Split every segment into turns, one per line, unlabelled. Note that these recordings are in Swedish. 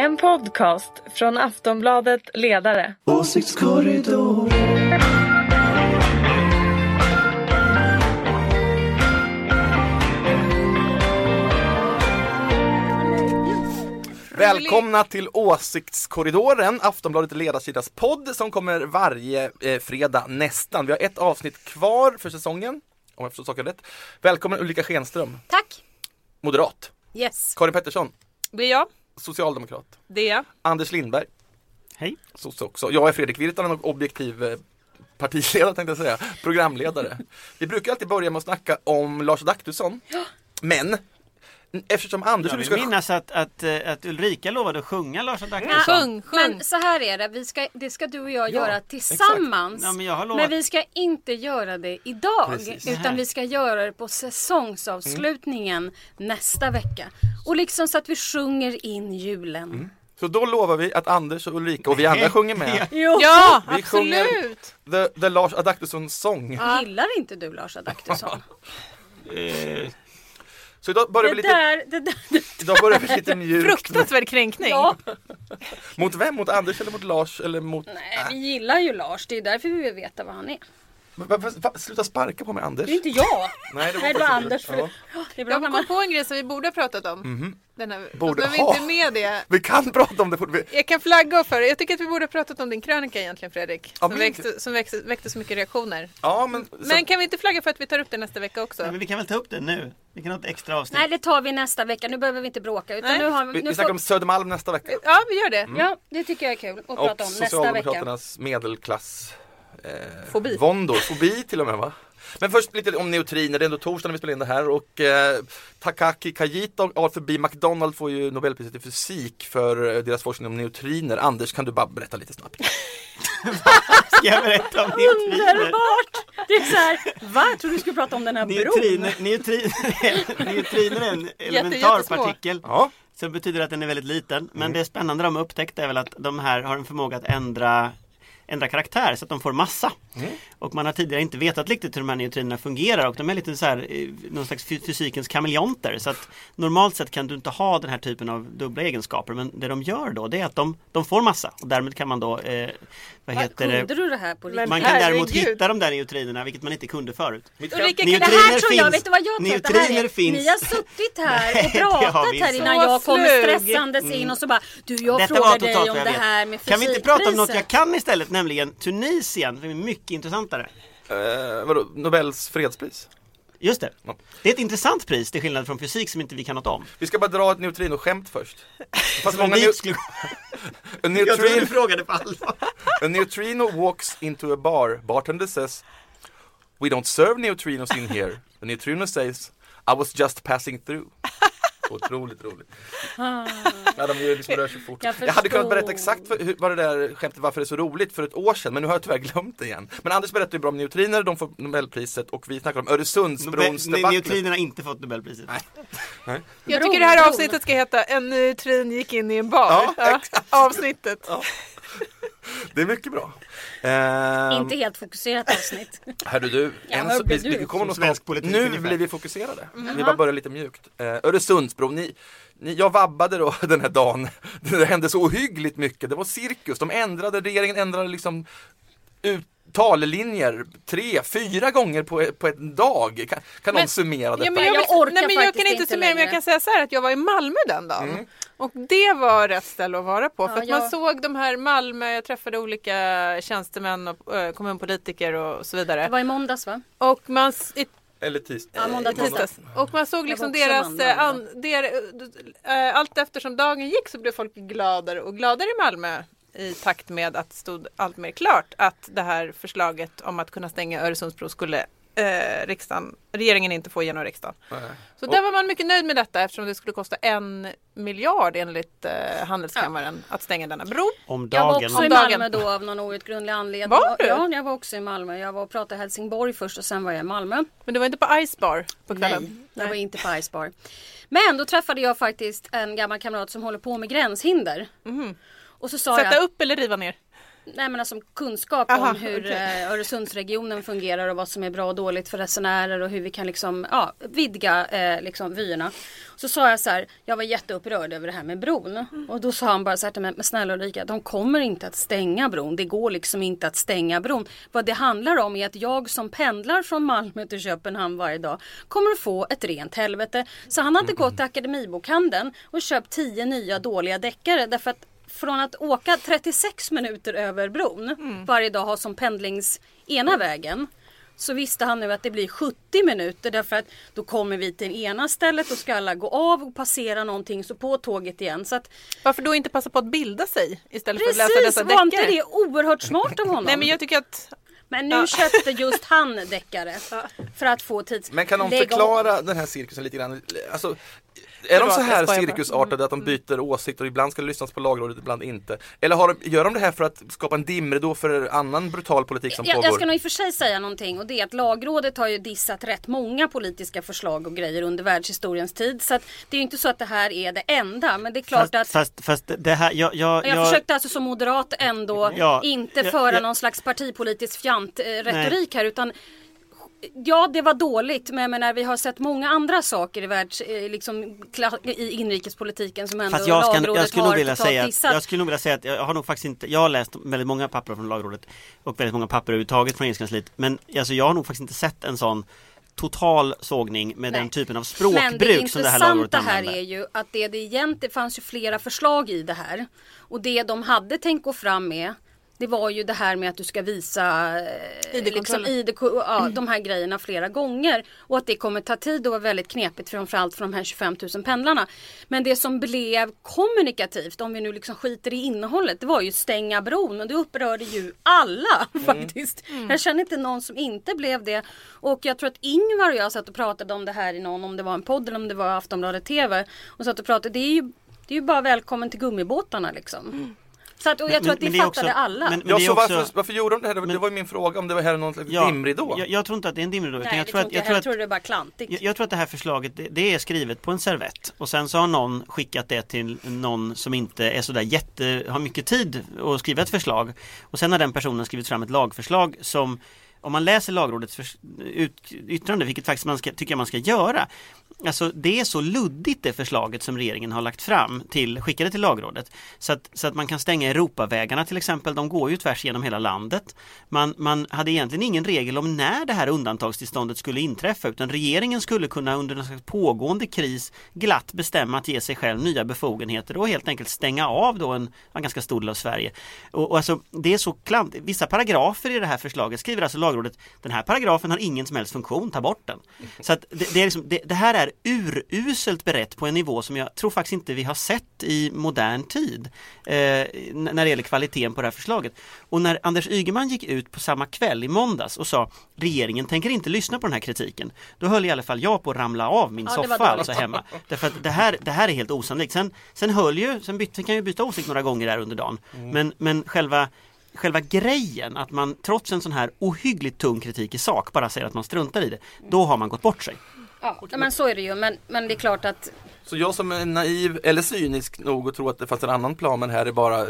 En podcast från Aftonbladet Ledare.
Åsiktskorridor.
Välkomna till Åsiktskorridoren, Aftonbladet ledarsidas podd som kommer varje eh, fredag nästan. Vi har ett avsnitt kvar för säsongen, om jag förstår saken rätt. Välkommen Ulrika Schenström,
Tack!
moderat.
Yes.
Karin Pettersson,
Det är jag.
Socialdemokrat.
Det är.
Anders Lindberg,
Hej.
sosse också. Jag är Fredrik Virtanen och objektiv eh, partiledare tänkte jag säga, programledare. Vi brukar alltid börja med att snacka om Lars Adaktusson. Men eftersom Anders
Jag vill
ska
minnas att, att, eh, att Ulrika lovade att sjunga Lars Adaktusson.
Sjung, sjung.
Men så här är det, vi ska, det ska du och jag
Ja,
göra tillsammans.
Ja, men jag har lovat.
Men vi ska inte göra det idag.
Precis.
Utan vi ska göra det på säsongsavslutningen nästa vecka. Och liksom så att vi sjunger in julen.
Så då lovar vi att Anders och Ulrika och vi andra sjunger med.
Jo.
Ja,
Vi sjunger
absolut!
The, the Lars Adaktusson sång.
Gillar inte du Lars Adaktusson?
Så idag börjar
det,
vi lite,
där, det där,
idag börjar vi lite mjukt.
Fruktansvärd kränkning.
ja.
Mot vem? Mot Anders eller mot Lars? Eller mot...
Nej, vi gillar ju Lars. Det är därför vi vill veta vad han är.
Va, va, va, sluta sparka på mig Anders.
Det är inte jag.
Nej, det
Nej, det var Anders. För...
Ja.
Det är bra
Jag
när
kom
man...
på en grej som vi borde ha pratat om. Den här,
Borde
fast nu är
ha.
vi inte med det.
Vi kan prata om det fort. Vi-
Jag kan flagga för det. Jag tycker att vi borde ha pratat om din krönika egentligen Fredrik.
Ja,
Som,
min-
väckte, som väckte, väckte så mycket reaktioner.
Ja, men... Så,
Men kan vi inte flagga för att vi tar upp det nästa vecka också?
men vi kan väl ta upp det nu? Vi kan ha ett extra avsnitt.
Nej, det tar vi nästa vecka. Nu behöver vi inte bråka. Utan
Nej.
nu har
vi,
vi,
vi
nu
snackar
får...
om Södermalm nästa vecka.
Ja, vi gör det.
Ja, det tycker jag är kul att
Och
prata om nästa vecka.
Socialdemokraternas medelklass eh,
Fobi.
Våndor, fobi till och med va? Men först lite om neutriner, det är ändå torsdag när vi spelar in det här och eh, Takaki Kajita och Arthur B. McDonald får ju Nobelpriset i fysik för eh, deras forskning om neutriner. Anders, kan du bara berätta lite snabbt?
Ska jag berätta om neutriner?
Underbart! Det är så här, va? Jag trodde du skulle prata om den här bron.
Neutriner, neutriner, neutriner är en elementar partikel
Ja,
som betyder att den är väldigt liten. Men
Mm.
det spännande de har upptäckt är väl att de här har en förmåga att ändra ändra karaktär så att de får massa.
Mm.
Och man har tidigare inte vetat riktigt hur de här neutrinerna fungerar och de är lite så här, eh, någon slags fy- fysikens kameleonter. Så att normalt sett kan du inte ha den här typen av dubbla egenskaper men det de gör då det är att de, de får massa och därmed kan man då, eh, vad
Va,
heter det,
Kunde du det här på riktigt?
man kan däremot hitta de där neutrinerna vilket man inte kunde förut.
Ulrika,
Det
Neutriner
här tror jag,
finns.
vet du vad jag tror att det här är?
finns.
Ni har suttit här och
det
pratat här innan
Så
jag kommer
flug.
stressandes in och så bara Du jag
Detta var
frågar dig om det här med
Kan vi inte prata om något jag kan istället, nämligen Tunisien, som är mycket intressantare.
Eh, vadå, Nobels fredspris?
Just det.
Ja.
Det är ett intressant pris till skillnad från fysik som inte vi kan något om.
Vi ska bara dra ett neutrino-skämt först. Fast många
dit skulle...
a,
Jag tror
neutrino,
du frågade på allvar.
a neutrino walks into a bar. Bartender says We don't serve neutrinos in here. The neutrino says I was just passing through. Otroligt roligt. Ja, de liksom rör sig fort.
Jag
Jag, hade kunnat berätta exakt för, hur, vad det där skämtet varför det är så roligt för ett år sedan men nu har jag tyvärr glömt det igen. Men Anders berättade ju bra om neutriner, de får Nobelpriset och vi snackar om Öresundsbrons debacle.
Neutrinerna har inte fått Nobelpriset.
Jag tycker det här avsnittet ska heta En neutrin gick in i en bar.
Ja,
avsnittet.
Det är mycket bra. Ehm,
Inte helt fokuserat avsnitt.
Hörru du,
Ja,
en så, vi,
du?
vi kommer någonstans.
svensk politik
Nu
ungefär.
blir vi fokuserade. Vi bara börjar lite mjukt. Eh, Öresundsbron, ni, ni, jag vabbade då den här dagen. Det hände så ohyggligt mycket. Det var cirkus. De ändrade, regeringen ändrade liksom ut, tallinjer tre, fyra gånger på, på en dag. Kan, kan någon
Men-
summera detta?
Ja, men jag,
Jag orkar
nej, men jag kan inte summera men jag
längre.
kan säga så här att jag var i Malmö den dagen. Och det var rätt ställe att vara på. För
Ja,
att man
jag-
såg de här Malmö, jag träffade olika tjänstemän och äh, kommunpolitiker och så
Det
vidare.
var i måndags va?
Och man, i
Eller tisdag?
Ja, måndag, tisdag.
Och man såg liksom deras, an, der, äh, allt eftersom dagen gick så blev folk gladare och gladare i Malmö i takt med att det stod allt mer klart att det här förslaget om att kunna stänga Öresundsbro skulle eh, riksdagen, regeringen inte få genom riksdagen.
Nej.
Så
Och-
där var man mycket nöjd med detta eftersom det skulle kosta en miljard enligt eh, Handelskammaren att stänga denna bro.
Om
Jag var
dagen.
också
Om
i
dagen.
Malmö då av någon outgrundlig anledning.
Var du?
Ja, jag var också i Malmö. Jag var och pratade i Helsingborg först och sen var jag i Malmö.
Men det var inte på Ice Bar på kvällen.
Nej, jag var inte på Ice Bar. Men då träffade jag faktiskt en gammal kamrat som håller på med gränshinder. Och så sa
Sätta
jag,
upp eller riva ner?
Nej men alltså kunskap
Aha,
om hur
okej.
eh, Öresundsregionen fungerar och vad som är bra och dåligt för resenärer och hur vi kan liksom ja, vidga eh, liksom vyerna. Så sa jag så här, jag var jätteupprörd över det här med bron. Och då sa han bara så här till mig, men snälla Ulrika, de kommer inte att stänga bron. Det går liksom inte att stänga bron. Vad det handlar om är att jag som pendlar från Malmö till Köpenhamn varje dag kommer att få ett rent helvete. Så han hade gått till Akademibokhandeln och köpt tio nya dåliga deckare därför att från att åka 36 minuter över bron varje dag ha som pendlings ena vägen så visste han nu att det blir 70 minuter därför att då kommer vi till ena stället och ska alla gå av och passera någonting så på tåget igen. Så att
Varför då inte passa på att bilda sig istället för att läsa
precis,
dessa
var inte
deckare?
det oerhört smart av honom?
Nej men jag tycker att
Men nu
Ja.
köpte just han deckare för att få tids...
Men kan de förklara den här cirkusen lite grann? Alltså, är de så här cirkusartade att de byter åsikter och ibland ska det lyssnas på lagrådet, ibland inte? Eller har de, gör de det här för att skapa en dimridå för annan brutal politik som
Jag,
pågår?
jag ska nog i och för sig säga någonting och det är att lagrådet har ju dissat rätt många politiska förslag och grejer under världshistoriens tid. Så att det är ju inte så att det här är det enda men det är klart
Fast,
att
fast, fast det här, jag, jag,
jag,
jag,
försökte alltså som moderat ändå
Ja,
inte föra någon slags partipolitisk fjant eh, retorik här utan Ja det var dåligt men jag menar vi har sett många andra saker i, världs, eh, liksom, i inrikespolitiken som ändå
Fast jag, ska,
lagrådet
jag skulle nog
har
vilja säga att, jag skulle nog vilja säga att jag har nog faktiskt inte, jag har läst väldigt många papper från lagrådet och väldigt många papper överhuvudtaget från regeringskansliet men alltså jag har nog faktiskt inte sett en sån total sågning med
Nej.
den typen av
Men det
språkbruk som det här lagrådet
intressanta här
använder.
är ju att det, det egentligen det fanns ju flera förslag i det här. Och det de hade tänkt gå fram med det var ju det här med att du ska visa eh, liksom. ID, ja, de här grejerna flera gånger. Och att det kommer ta tid och vara väldigt knepigt framförallt för de här 25 000 pendlarna. Men det som blev kommunikativt, om vi nu liksom skiter i innehållet, det var ju stänga bron och det upprörde ju alla faktiskt. Jag känner inte någon som inte blev det. Och jag tror att Ingvar och jag satt och pratade om det här i någon, om det var en podd eller om det var Aftonbladet TV. Och satt och pratade, det är ju, det är ju bara välkommen till gummibåtarna liksom. Så att, och jag
Men-
tror att det
men det är
fattade
också-
alla.
men- men
Ja, så
också-
varför, varför gjorde de det här? Det var- Det var ju min fråga om det var här någon slags dimridå.
Jag, jag tror inte att det är en dimridå. utan
Nej,
jag tror att, jag
jag,
tror
jag
att
tror det är bara klantigt.
Jag, jag tror att det här förslaget det, det är skrivet på en servett och sen så har någon skickat det till någon som inte är sådär jätte, har mycket tid att skriva ett förslag och sen har den personen skrivit fram ett lagförslag som om man läser lagrådets ut, yttrande, vilket faktiskt man ska, tycker jag man ska göra Alltså det är så luddigt det förslaget som regeringen har lagt fram till, skickade till lagrådet så att, så att man kan stänga Europavägarna till exempel, de går ju tvärs genom hela landet man, man hade egentligen ingen regel om när det här undantagstillståndet skulle inträffa utan regeringen skulle kunna under en slags pågående kris glatt bestämma att ge sig själv nya befogenheter och helt enkelt stänga av då en, en ganska stor del av Sverige. Och, och alltså det är så klant, vissa paragrafer i det här förslaget skriver alltså lagrådet den här paragrafen har ingen som helst funktion, ta bort den. Så att det, det, liksom, det, det här är uruselt berett på en nivå som jag tror faktiskt inte vi har sett i modern tid eh, när det gäller kvaliteten på det här förslaget. Och när Anders Ygeman gick ut på samma kväll i måndags och sa regeringen tänker inte lyssna på den här kritiken då höll i alla fall jag på att ramla av min
Ja,
soffa alltså hemma. Därför att det här, det här är helt osannolikt. Sen, sen höll ju, sen bytte, kan ju byta åsikt några gånger där under dagen. Men, men själva Själva grejen att man trots en sån här ohyggligt tung kritik i sak bara säger att man struntar i det. Då har man gått bort sig.
Ja, men så är det ju. Men, men det är klart att
Så jag som är naiv eller cynisk nog att tro att det fanns en annan plan men här är bara,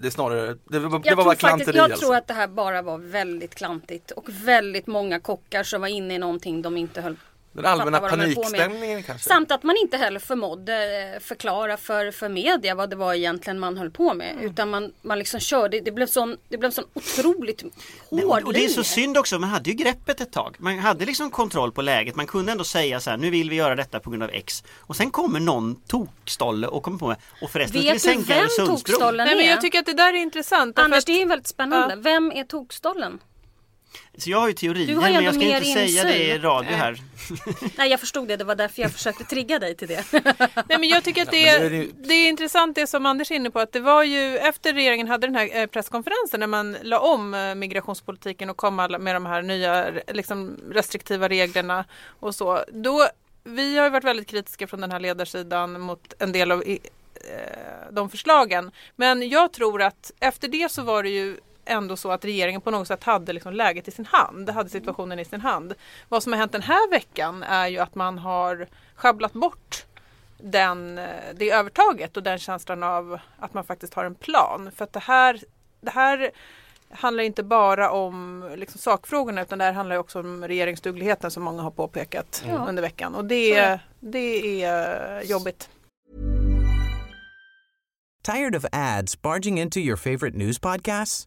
det är snarare, det var, det
jag,
var
tror
bara
faktiskt,
klanteri
jag
alltså.
tror att det här bara var väldigt klantigt. Och väldigt många kockar som var inne i någonting de inte höll
Den allmänna panikstämningen kanske.
Samt att man inte heller förmådde eh, förklara för, för media vad det var egentligen man höll på med.
Mm.
Utan man, man liksom körde, det blev sån, det blev sån otroligt
Nej,
hård
och, och det är så synd också, man hade ju greppet ett tag. Man hade liksom kontroll på läget, man kunde ändå säga så här, nu vill vi göra detta på grund av X. Och sen kommer någon tokstolle och kommer på med, och förresten ska vi
Vet du
sänka
vem
Öresundsbron.
tokstollen
Nej men
är?
jag tycker att det där är intressant.
Anders
att-
det är väldigt spännande.
Ja.
Vem är tokstollen?
Så jag har ju teorier,
Du har ju
men jag
ändå
ska
mer
inte säga det i
insyn.
radio här.
Nej jag förstod det, det var därför jag försökte trigga dig till det.
Nej men jag tycker att det är,
det är
intressant det som Anders är inne på att det var ju efter regeringen hade den här eh, presskonferensen när man la om eh, migrationspolitiken och kom med de här nya liksom, restriktiva reglerna och så. Då, vi har ju varit väldigt kritiska från den här ledarsidan mot en del av eh, de förslagen. Men jag tror att efter det så var det ju ändå så att regeringen på något sätt hade liksom läget i sin hand, hade situationen i sin hand. Vad som har hänt den här veckan är ju att man har schabblat bort den, eh, det övertaget och den känslan av att man faktiskt har en plan. För att det här det här handlar inte bara om liksom, sakfrågorna utan det här handlar också om regeringsdugligheten som många har påpekat
Ja.
under veckan. Och det,
är
det är jobbigt.
Tired of ads barging into your favorite news podcasts?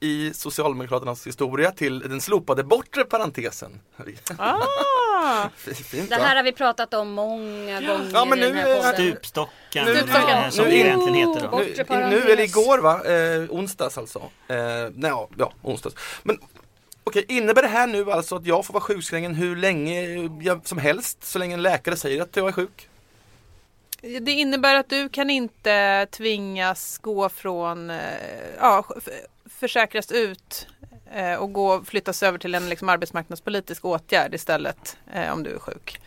i Socialdemokraternas historia till den slopade bortre parentesen.
Ah,
Fint
Det
va?
här har vi pratat om många gånger
Ja, men
i den
nu
här
är-
podden.
Stupstocken,
Nu-
eh, som
nu-
det egentligen heter då.
Nu, nu eller igår va? Eh, onsdags alltså. Eh, nej, ja, onsdags. Men okej, innebär det här nu alltså att jag får vara sjukskriven hur länge jag, som helst så länge en läkare säger att jag är sjuk?
det innebär att du kan inte tvingas gå från, eh, ja, försäkras ut eh, och gå, flyttas över till en liksom, arbetsmarknadspolitisk åtgärd istället eh, om du är sjuk.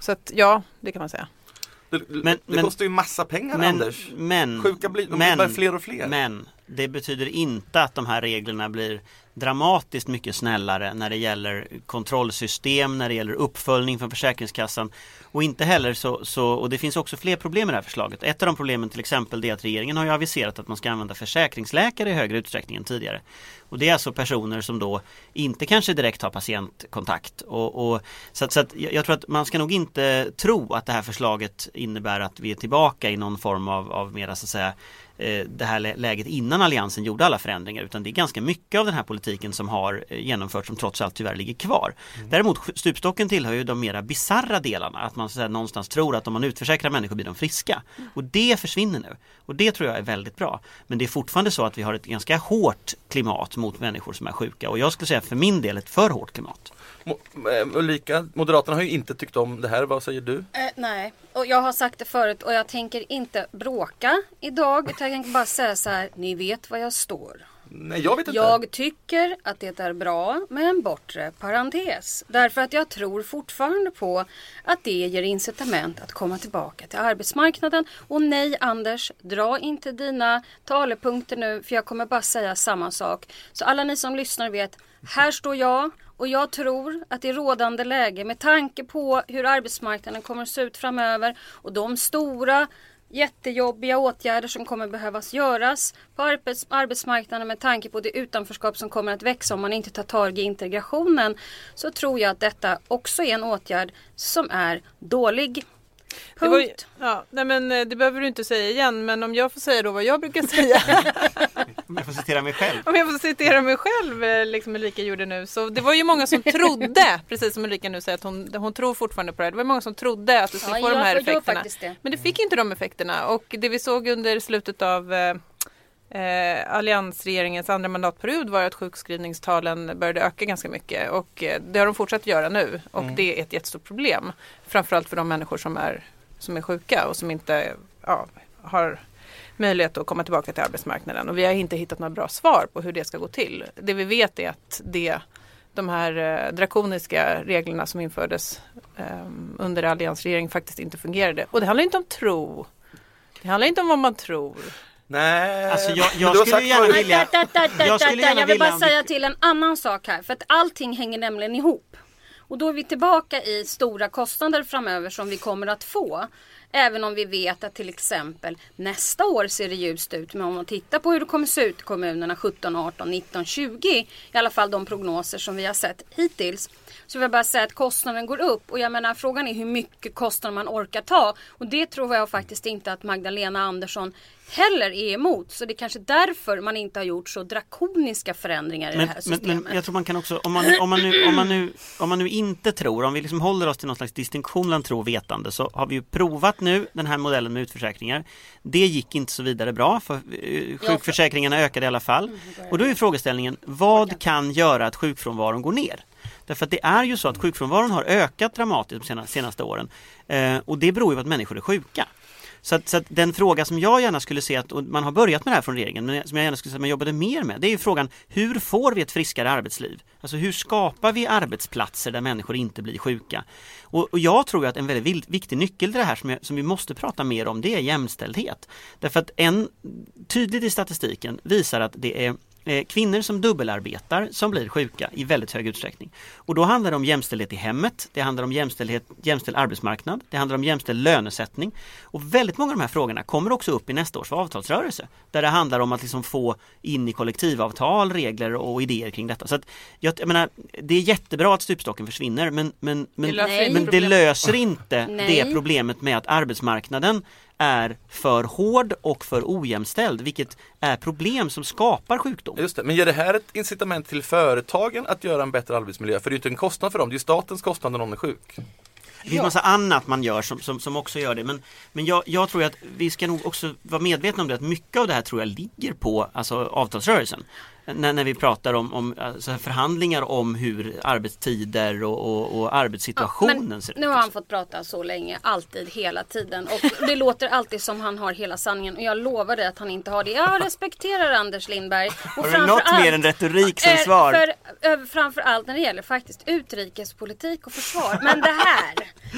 Så att ja, det kan man säga.
Det,
Men-
det
men-
kostar ju massa pengar
Men,
Anders.
men,
Sjuka blir, de
men,
blir bara fler och fler.
Men det betyder inte att de här reglerna blir dramatiskt mycket snällare när det gäller kontrollsystem, när det gäller uppföljning från Försäkringskassan och inte heller så, så, och det finns också fler problem med det här förslaget. Ett av de problemen till exempel är att regeringen har ju aviserat att man ska använda försäkringsläkare i högre utsträckning än tidigare. Och det är alltså personer som då inte kanske direkt har patientkontakt. Och, och, så att, så att jag tror att man ska nog inte tro att det här förslaget innebär att vi är tillbaka i någon form av, av mera så att säga det här lä- läget innan Alliansen gjorde alla förändringar utan det är ganska mycket av den här politiken som har eh, genomförts som trots allt tyvärr ligger kvar. Däremot sk- stupstocken tillhör ju de mera bizarra delarna att man så här, någonstans tror att om man utförsäkrar människor blir de friska. Och det försvinner nu. Och det tror jag är väldigt bra. Men det är fortfarande så att vi har ett ganska hårt klimat mot människor som är sjuka och jag skulle säga för min del ett för hårt klimat.
Mo- eh, Ulrika, Moderaterna har ju inte tyckt om det här. Vad säger du?
Eh, nej, och jag har sagt det förut och jag tänker inte bråka idag utan jag tänker bara säga så här, ni vet var jag står.
Nej, jag vet inte.
Jag tycker att det är bra med en bortre parentes. Därför att jag tror fortfarande på att det ger incitament att komma tillbaka till arbetsmarknaden. Och nej Anders, dra inte dina talepunkter nu för jag kommer bara säga samma sak. Så alla ni som lyssnar vet, här står jag och jag tror att i rådande läge med tanke på hur arbetsmarknaden kommer att se ut framöver och de stora jättejobbiga åtgärder som kommer behövas göras på arbets arbetsmarknaden med tanke på det utanförskap som kommer att växa om man inte tar tag i integrationen så tror jag att detta också är en åtgärd som är dålig.
Det, var ju,
Punkt.
ja, nej men eh, det behöver du inte säga igen men om jag får säga då vad jag brukar säga.
Om jag får citera mig själv.
om jag får citera mig själv eh, liksom Ulrika gjorde nu. Så det var ju många som trodde, precis som Ulrika nu säger att hon, hon tror fortfarande på det. Det var många som trodde att det skulle
Ja,
få de här effekterna.
det.
Men det fick inte de effekterna och det vi såg under slutet av eh, alliansregeringens andra mandatperiod var att sjukskrivningstalen började öka ganska mycket och eh, det har de fortsatt göra nu och det är ett jättestort problem. Framförallt för de människor som är, som är sjuka och som inte ja, har möjlighet att komma tillbaka till arbetsmarknaden och vi har inte hittat några bra svar på hur det ska gå till. Det vi vet är att det, de här eh, drakoniska reglerna som infördes eh, under alliansregeringen faktiskt inte fungerade. Och det handlar inte om tro. Det handlar inte om vad man tror.
Nej.
Alltså, jag- jag skulle gärna vilja- Jag skulle gärna
jag vill bara
vilja-
säga till en annan sak här. För att allting hänger nämligen ihop. Och då är vi tillbaka i stora kostnader framöver som vi kommer att få. Även om vi vet att till exempel nästa år ser det ljust ut. Men om man tittar på hur det kommer se ut i kommunerna 17, 18, 19, 20. I alla fall de prognoser som vi har sett hittills. Så vill jag bara säga att kostnaden går upp. Och jag menar frågan är hur mycket kostnader man orkar ta. Och det tror jag faktiskt inte att Magdalena Andersson heller är emot. Så det är kanske därför man inte har gjort så drakoniska förändringar i
Men,
det här systemet.
men jag tror man kan också, om man, om, man nu, om, man nu, om man nu inte tror, om vi liksom håller oss till någon slags distinktion mellan tro och vetande så har vi ju provat nu den här modellen med utförsäkringar. Det gick inte så vidare bra för eh, sjukförsäkringarna ökade i alla fall. Och då är frågeställningen, vad kan göra att sjukfrånvaron går ner? Därför att det är ju så att sjukfrånvaron har ökat dramatiskt de sena- senaste åren. Eh, och det beror ju på att människor är sjuka. Så att, så att den fråga som jag gärna skulle se att och man har börjat med det här från regeringen, men som jag gärna skulle se att man jobbade mer med, det är ju frågan hur får vi ett friskare arbetsliv? Alltså hur skapar vi arbetsplatser där människor inte blir sjuka? Och, och jag tror att en väldigt viktig nyckel till det här som, jag, som vi måste prata mer om, det är jämställdhet. Därför att en tydligt i statistiken visar att det är kvinnor som dubbelarbetar som blir sjuka i väldigt hög utsträckning. Och då handlar det om jämställdhet i hemmet, det handlar om jämställdhet, jämställd arbetsmarknad, det handlar om jämställd lönesättning. Och väldigt många av de här frågorna kommer också upp i nästa års avtalsrörelse. Där det handlar om att liksom få in i kollektivavtal regler och idéer kring detta. Så att jag, jag menar, det är jättebra att stupstocken försvinner men, men, men,
Det löser
inte
men det löser inte
Nej.
det problemet med att arbetsmarknaden är för hård och för ojämställd vilket är problem som skapar sjukdom.
Just det, men ger det här ett incitament till företagen att göra en bättre arbetsmiljö? För det är ju inte en kostnad för dem, det är statens kostnad när någon är sjuk.
Det finns massa annat man gör som, som, som också gör det men, men jag, jag tror att vi ska nog också vara medvetna om det att mycket av det här tror jag ligger på alltså, avtalsrörelsen. När, när vi pratar om, om alltså, förhandlingar om hur arbetstider och, och, och arbetssituationen
Men
ser ut.
nu har han fått prata så länge, alltid, hela tiden. Och det låter alltid som han har hela sanningen. Och jag lovar dig att han inte har det. Jag respekterar Anders Lindberg. Och
Har du något
allt-
mer än retorik som
Eh,
svar?
För, eh, framförallt när det gäller faktiskt utrikespolitik och försvar. Men det här,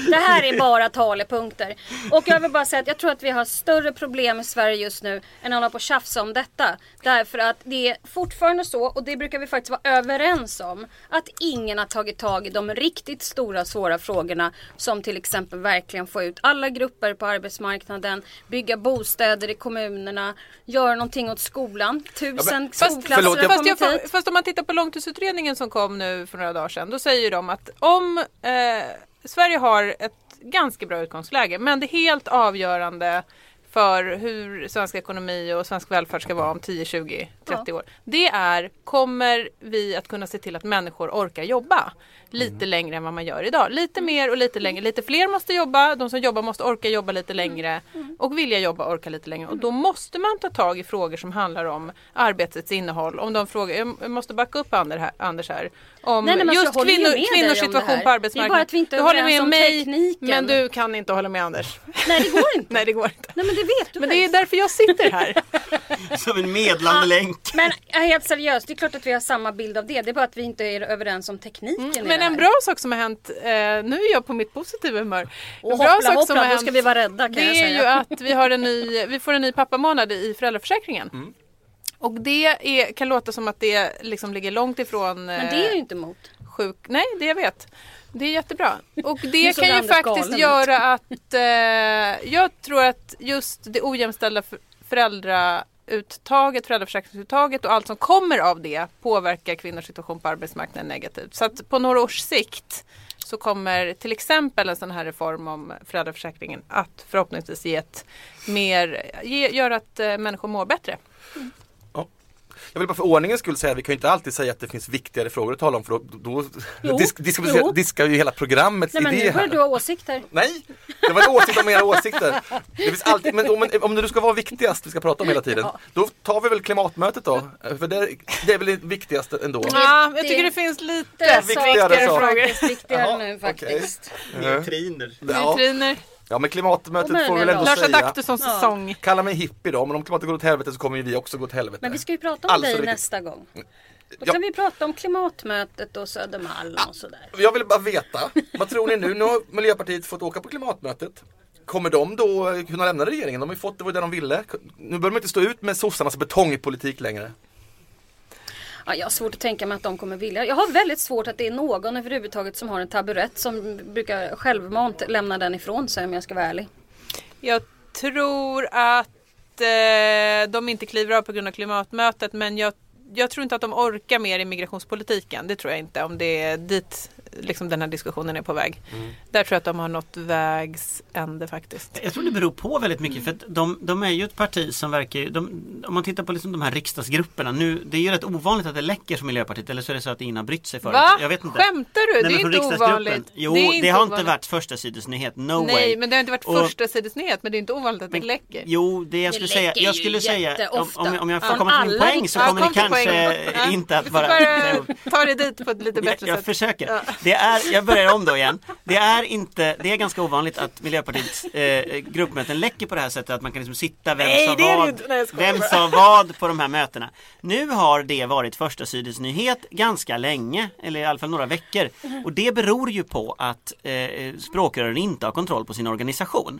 det här är bara talepunkter. Och jag vill bara säga att jag tror att vi har större problem i Sverige just nu än att hålla på och tjafsa om detta. Därför att det är fortfarande så, och det brukar vi faktiskt vara överens om, att ingen har tagit tag i de riktigt stora svåra frågorna som till exempel verkligen få ut alla grupper på arbetsmarknaden, bygga bostäder i kommunerna, göra någonting åt skolan. Tusen
fast-
skolklasser
förlåt,
har
jag-
Fast,
kommit
jag,
hit.
fast om man tittar på långtidsutredningen som kom nu för några dagar sedan. Då säger de att om eh, Sverige har ett ganska bra utgångsläge men det helt avgörande för hur svensk ekonomi och svensk välfärd ska vara om 10, 20, 30 år. Det är, kommer vi att kunna se till att människor orkar jobba lite längre än vad man gör idag? Lite mer och lite längre. Lite fler måste jobba, de som jobbar måste orka jobba lite längre och vilja jobba orka lite längre. Och då måste man ta tag i frågor som handlar om arbetets innehåll. Om de frågor, jag måste backa upp här, Anders här. Om
Nej, nej, alltså,
just kvinnor, kvinnors
det
situation på
Det är
arbetsmarknaden.
bara att vi inte är
du håller med
om
mig,
tekniken.
men du kan inte hålla med Anders.
Nej det går inte.
Nej, det går inte.
Nej men det vet du
Men det är därför jag sitter här.
Som en medlande länk.
Men helt seriöst, det är klart att vi har samma bild av det. Det är bara att vi inte är överens om tekniken i
Men
det
en bra sak som har hänt, eh, nu är jag på mitt positiva humör.
Och
en bra
hoppla
sak som
hoppla,
har
då
hänt,
ska vi vara rädda kan
det
jag
är
säga.
ju att vi, har en ny, vi får en ny pappamånad i föräldraförsäkringen.
Mm.
Och det är, kan låta som att det liksom ligger långt ifrån
Men det är jag
eh,
ju inte emot.
sjuk... Nej, det jag vet. Det är jättebra. Och det kan ju faktiskt göra att eh, jag tror att just det ojämställda för- föräldrauttaget, föräldraförsäkringsuttaget och allt som kommer av det påverkar kvinnors situation på arbetsmarknaden negativt. Så att på några års sikt så kommer till exempel en sån här reform om föräldraförsäkringen att förhoppningsvis ge ett mer, ge, göra att eh, människor mår bättre.
Jag vill bara för ordningens skull säga att vi kan ju inte alltid säga att det finns viktigare frågor att tala om för då, då
Jo,
disk, disk,
jo.
diskar ju hela programmets
Nej men
idé
nu börjar
här.
du ha åsikter.
Nej, det var en åsikt om era åsikter. Det finns alltid, men om, om det nu ska vara viktigast vi ska prata om hela tiden,
Ja.
då tar vi väl klimatmötet då. För det, det är väl det viktigaste ändå.
Ja, jag tycker det finns lite
viktigare
saker
saker.
faktiskt viktigare
Jaha,
nu faktiskt.
Neutriner.
Ja,
neutriner.
Ja men klimatmötet
Och
får vi väl ändå
Lars
säga.
Adaktussons
Ja.
säsong.
Kalla mig hippie då, men om klimatet går åt helvete så kommer ju vi också gå åt helvete.
Men vi ska ju prata om
Alltså,
dig
riktigt.
nästa gång. Då
Ja.
kan vi prata om klimatmötet och Södermalm och sådär.
Jag vill bara veta, vad tror ni nu? Nu har Miljöpartiet fått åka på klimatmötet. Kommer de då kunna lämna regeringen? De har ju fått det var det de ville. Nu behöver de inte stå ut med sossarnas betongpolitik längre.
Ja, jag har svårt att tänka mig att de kommer vilja. Jag har väldigt svårt att det är någon överhuvudtaget som har en taburett som brukar självmant lämna den ifrån sig om jag ska vara ärlig.
Jag tror att eh, de inte kliver av på grund av klimatmötet men jag, jag tror inte att de orkar mer i migrationspolitiken. Det tror jag inte om det är dit liksom, den här diskussionen är på väg. Där tror jag att de har nått vägs ände faktiskt.
Jag tror det beror på väldigt mycket för att de, de är ju ett parti som verkar de, Om man tittar på liksom de här riksdagsgrupperna nu Det är ju rätt ovanligt att det läcker från Miljöpartiet eller så är det så att ingen har brytt sig förut.
Va?
Jag vet inte.
Skämtar du?
Nej,
det
men
är inte ovanligt.
Jo,
det,
det, har inte varit första sidesnyhet, no
Nej,
way.
men det har inte varit
Och-
första sidesnyhet men det är inte ovanligt att det läcker.
Jo, det jag skulle säga,
läcker
jag skulle säga om, om, om jag får komma till min poäng så kommer
kom
det
till
kanske inte att vara...
ta dig dit på ett lite
Jag,
bättre
jag
sätt.
försöker. Det är, jag börjar om då igen. Det är, inte, det är ganska ovanligt att Miljöpartiets eh, gruppmöten läcker på det här sättet att man kan liksom sitta vem
Nej,
sa vad.
Nej,
vem sa vad på de här mötena. Nu har det varit första sidesnyhet ganska länge, eller i alla fall några veckor. Och det beror ju på att eh, språkrören inte har kontroll på sin organisation.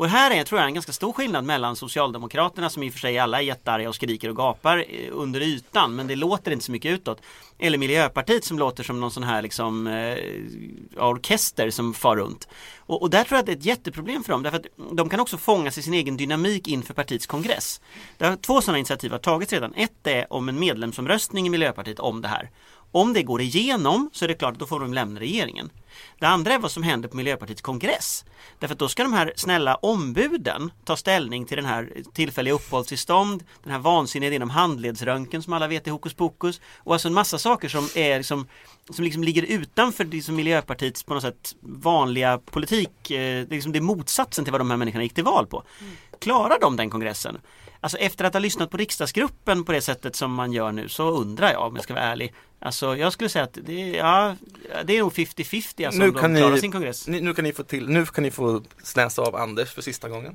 Och här är, tror jag, en ganska stor skillnad mellan Socialdemokraterna som i och för sig alla är jättearga och skriker och gapar eh, under ytan men det låter inte så mycket utåt. Eller Miljöpartiet som låter som någon sån här liksom eh, orkester som far runt. Och, och där tror jag att det är ett jätteproblem för dem därför att de kan också fångas i sin egen dynamik inför partiets kongress. Två sådana initiativ har tagits redan. Ett är om en medlemsomröstning i Miljöpartiet om det här. Om det går igenom så är det klart att då får de lämna regeringen. Det andra är vad som händer på Miljöpartiets kongress. Därför att då ska de här snälla ombuden ta ställning till den här tillfälliga uppehållstillstånd, den här vansinniga idén om handledsröntgen som alla vet är hokus pokus och alltså en massa saker som är liksom som liksom ligger utanför liksom Miljöpartiets på något sätt vanliga politik, eh, det är, liksom det är motsatsen till vad de här människorna gick till val på. Klarar de den kongressen? Alltså efter att ha lyssnat på riksdagsgruppen på det sättet som man gör nu så undrar jag om jag ska vara ärlig. Alltså jag skulle säga att det är, ja, det är nog 50-50 alltså
Nu
om de
kan
klarar
ni-
sin kongress.
Ni, nu kan ni få till, nu kan ni få snäsa av Anders för sista gången.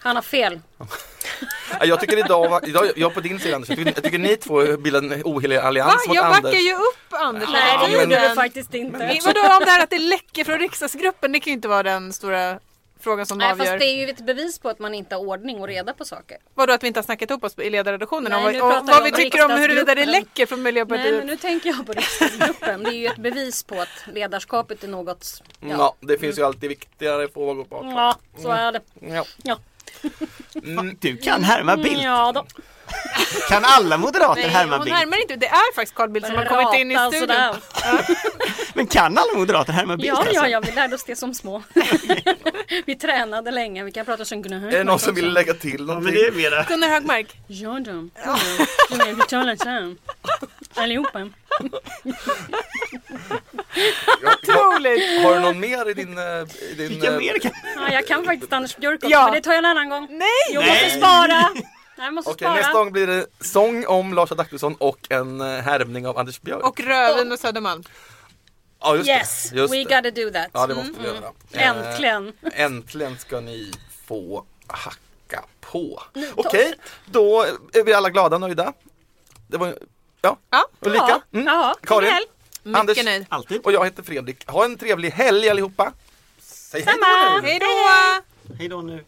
Han har fel.
Ja, Jag tycker idag, idag jag är på din sida Anders, jag tycker, jag tycker ni två bildar en ohelig allians
Va?
mot
Jag
Anders.
backar ju upp Anders.
Nej det gjorde du faktiskt inte.
Men Vadå om det här att det läcker från riksdagsgruppen, det kan ju inte vara den stora frågan som
Nej
avgör.
fast det är ju ett bevis på att man inte har ordning och reda på saker.
Vadå att vi inte har snackat ihop oss i ledarredaktionen om vad, och vad
vi om
tycker om huruvida det läcker från Miljöpartiet.
Nej men nu tänker jag på riksdagsgruppen. Det är ju ett bevis på att ledarskapet är något
Ja.
Ja,
det finns ju alltid viktigare frågor på
ja så är det.
Ja.
Ja,
Mm,
Du kan härma Bildt.
ja då.
Kan alla moderater
Nej,
härma
hon
Bildt?
härmar inte. Det är faktiskt Carl Bildt som har kommit in i studion.
sådär.
Men kan alla moderater härma Bildt?
Ja,
alltså?
ja, ja, vi lärde oss det som små. vi tränade länge, vi kan prata som Gunnar
Är det någon som vill lägga till
Ja,
någonting?
men det är mera.
Gunnar Högmark.
Ja då, Gunnar, vi talar så här. Allihopa.
Ja,
Otroligt.
Har du någon mer i din... eh, I din
Vilka
eh,
mer kan...
Ja, jag kan faktiskt Anders Björk också,
Ja.
men det tar jag en annan gång.
Nej!
Jag
Nej.
måste spara. Jag måste
Okej,
spara.
nästa gång blir det sång om Lars Adaktusson och en eh, härmning av Anders Björk.
Och rödvin och Södermalm.
ja, just
Yes,
det. Just
we
det.
gotta do that.
Ja, det måste vi göra. Eh,
Äntligen.
Äntligen ska ni få hacka på. Okej, då är vi alla glada och nöjda. Det var, ja,
Ja.
Ulrika,
Ja,
mm.
ja,
Karin,
helg.
Anders
Mycket nöjd.
Alltid.
och jag heter Fredrik. Ha en trevlig helg allihopa. Säg hej då
Samma.
nu.
Hej då!
Hej då nu.